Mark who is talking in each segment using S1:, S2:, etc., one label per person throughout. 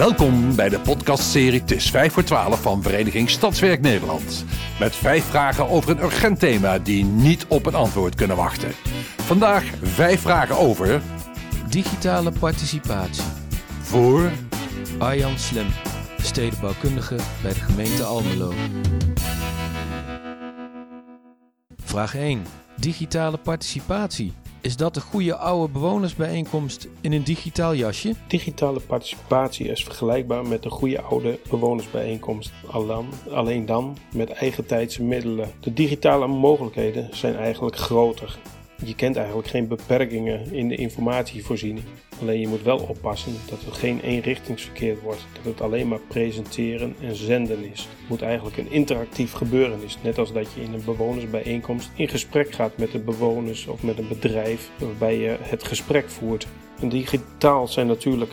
S1: Welkom bij de podcastserie Het is 5 voor 12 van Vereniging Stadswerk Nederland. Met vijf vragen over een urgent thema die niet op een antwoord kunnen wachten. Vandaag vijf vragen over...
S2: Digitale participatie.
S1: Voor...
S2: Arjan Slim, stedenbouwkundige bij de gemeente Almelo. Vraag 1. Digitale participatie. Is dat de goede oude bewonersbijeenkomst in een digitaal jasje?
S3: Digitale participatie is vergelijkbaar met de goede oude bewonersbijeenkomst, alleen dan met eigentijdse middelen. De digitale mogelijkheden zijn eigenlijk groter. Je kent eigenlijk geen beperkingen in de informatievoorziening. Alleen je moet wel oppassen dat het geen eenrichtingsverkeer wordt. Dat het alleen maar presenteren en zenden is. Het moet eigenlijk een interactief gebeuren is. Net als dat je in een bewonersbijeenkomst in gesprek gaat met de bewoners of met een bedrijf waarbij je het gesprek voert. En digitaal zijn natuurlijk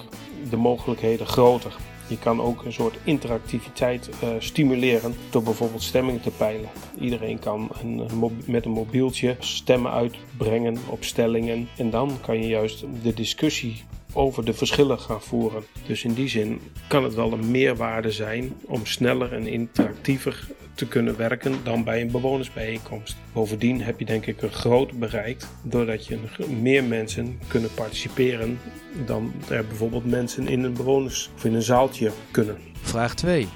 S3: de mogelijkheden groter. Je kan ook een soort interactiviteit uh, stimuleren door bijvoorbeeld stemmingen te peilen. Iedereen kan een, met een mobieltje stemmen uitbrengen op stellingen en dan kan je juist de discussie over de verschillen gaan voeren. Dus in die zin kan het wel een meerwaarde zijn om sneller en interactiever te kunnen werken dan bij een bewonersbijeenkomst. Bovendien heb je denk ik een groot bereikt doordat je meer mensen kunnen participeren dan er bijvoorbeeld mensen in een bewoners- of in een zaaltje kunnen.
S2: Vraag 2.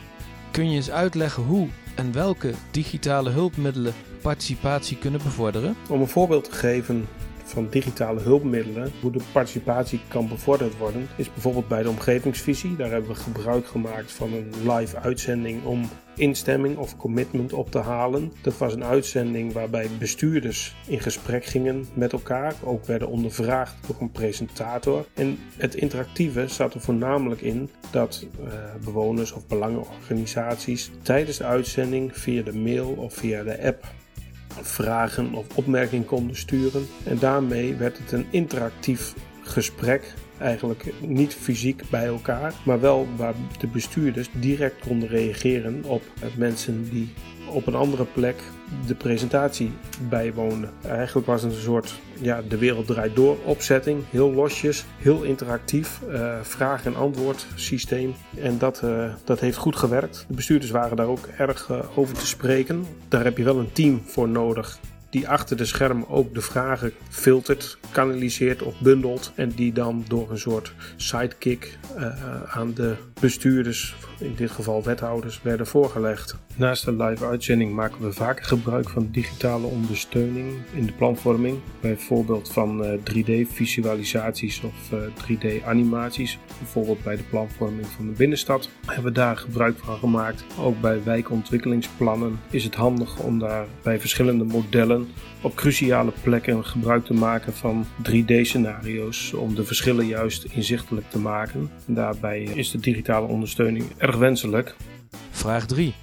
S2: Kun je eens uitleggen hoe en welke digitale hulpmiddelen participatie kunnen bevorderen?
S3: Om een voorbeeld te geven van digitale hulpmiddelen, hoe de participatie kan bevorderd worden, is bijvoorbeeld bij de omgevingsvisie. Daar hebben we gebruik gemaakt van een live uitzending om instemming of commitment op te halen. Dat was een uitzending waarbij bestuurders in gesprek gingen met elkaar, ook werden ondervraagd door een presentator. En het interactieve zat er voornamelijk in dat uh, bewoners of belangenorganisaties tijdens de uitzending via de mail of via de app vragen of opmerkingen konden sturen. En daarmee werd het een interactief gesprek. Eigenlijk niet fysiek bij elkaar, maar wel waar de bestuurders direct konden reageren op mensen die op een andere plek de presentatie bijwoonde. Eigenlijk was het een soort ja, de wereld draait door opzetting. Heel losjes, heel interactief. Uh, vraag- en antwoord systeem. En dat, uh, dat heeft goed gewerkt. De bestuurders waren daar ook erg uh, over te spreken. Daar heb je wel een team voor nodig die achter de schermen ook de vragen filtert, kanaliseert of bundelt. En die dan door een soort sidekick uh, aan de bestuurders, in dit geval wethouders, werden voorgelegd. Naast de live uitzending maken we vaker gebruik van digitale ondersteuning in de planvorming. Bijvoorbeeld van uh, 3D-visualisaties of uh, 3D-animaties. Bijvoorbeeld bij de planvorming van de binnenstad hebben we daar gebruik van gemaakt. Ook bij wijkontwikkelingsplannen is het handig om daar bij verschillende modellen op cruciale plekken gebruik te maken van 3D-scenario's om de verschillen juist inzichtelijk te maken. En daarbij is de digitale ondersteuning erg wenselijk.
S2: Vraag 3.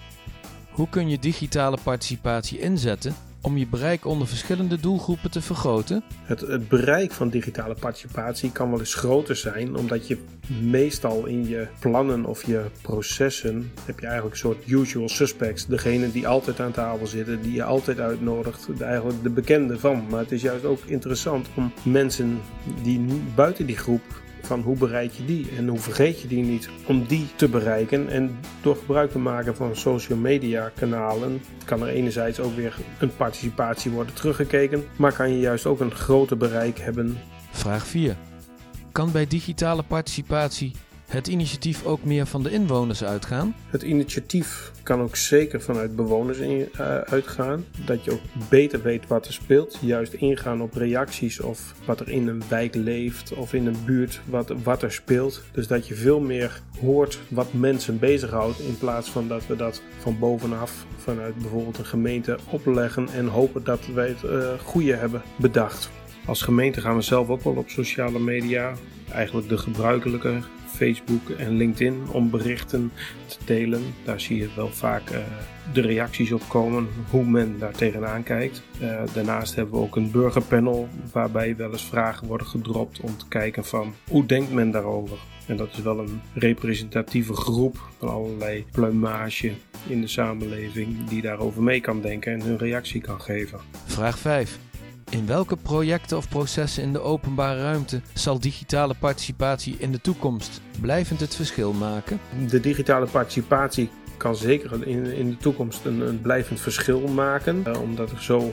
S2: Hoe kun je digitale participatie inzetten om je bereik onder verschillende doelgroepen te vergroten?
S3: Het, het, bereik van digitale participatie kan wel eens groter zijn, omdat je meestal in je plannen of je processen heb je eigenlijk een soort usual suspects. Degene die altijd aan tafel zitten, die je altijd uitnodigt, eigenlijk de bekende van. Maar het is juist ook interessant om mensen die buiten die groep van hoe bereik je die en hoe vergeet je die niet om die te bereiken. En door gebruik te maken van social media kanalen kan er enerzijds ook weer een participatie worden teruggekeken, maar kan je juist ook een groter bereik hebben.
S2: Vraag 4. Kan bij digitale participatie het initiatief ook meer van de inwoners uitgaan?
S3: Het initiatief kan ook zeker vanuit bewoners in, uh, uitgaan. Dat je ook beter weet wat er speelt. Juist ingaan op reacties of wat er in een wijk leeft of in een buurt wat, wat er speelt. Dus dat je veel meer hoort wat mensen bezighoudt in plaats van dat we dat van bovenaf vanuit bijvoorbeeld een gemeente opleggen en hopen dat wij het uh, goede hebben bedacht. Als gemeente gaan we zelf ook wel op sociale media. Eigenlijk de gebruikelijke Facebook en LinkedIn om berichten te delen. Daar zie je wel vaak uh, de reacties op komen, hoe men daar tegenaan kijkt. Uh, daarnaast hebben we ook een burgerpanel waarbij wel eens vragen worden gedropt om te kijken van hoe denkt men daarover. En dat is wel een representatieve groep van allerlei pluimage in de samenleving die daarover mee kan denken en hun reactie kan geven.
S2: Vraag 5. In welke projecten of processen in de openbare ruimte zal digitale participatie in de toekomst blijvend het verschil maken?
S3: De digitale participatie kan zeker in, in de toekomst een, blijvend verschil maken. Uh, omdat er zo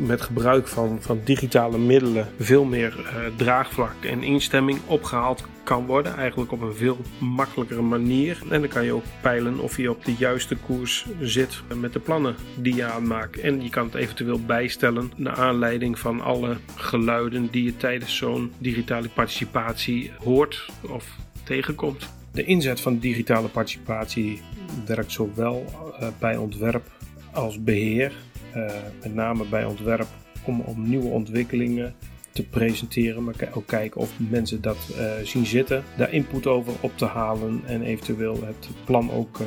S3: met gebruik van, van digitale middelen veel meer uh, draagvlak en instemming opgehaald kan worden. Eigenlijk op een veel makkelijkere manier. En dan kan je ook peilen of je op de juiste koers zit met de plannen die je aanmaakt. En je kan het eventueel bijstellen naar aanleiding van alle geluiden die je tijdens zo'n digitale participatie hoort of tegenkomt. De inzet van digitale participatie werkt zowel uh, bij ontwerp als beheer. Uh, met name bij ontwerp om, om nieuwe ontwikkelingen te presenteren, maar ook kijken of mensen dat uh, zien zitten, daar input over op te halen en eventueel het plan ook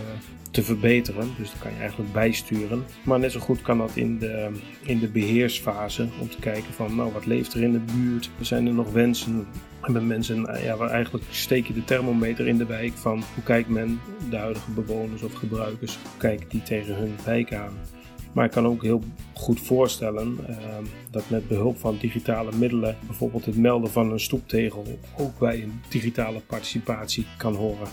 S3: te verbeteren. Dus dat kan je eigenlijk bijsturen. Maar net zo goed kan dat in de, in de beheersfase om te kijken van nou wat leeft er in de buurt, zijn er nog wensen. Hebben mensen, ja, waar eigenlijk steek je de thermometer in de wijk van hoe kijkt men, de huidige bewoners of gebruikers, hoe kijken die tegen hun wijk aan. Maar ik kan ook heel goed voorstellen uh, dat met behulp van digitale middelen, bijvoorbeeld het melden van een stoeptegel, ook bij een digitale participatie kan horen.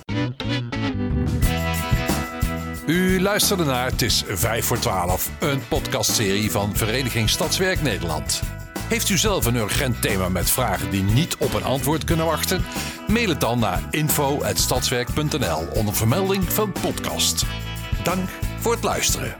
S1: U luisterde naar Het is 5 voor 12, een podcastserie van Vereniging Stadswerk Nederland. Heeft u zelf een urgent thema met vragen die niet op een antwoord kunnen wachten? Mail het dan naar info.stadswerk.nl onder vermelding van podcast. Dank voor het luisteren.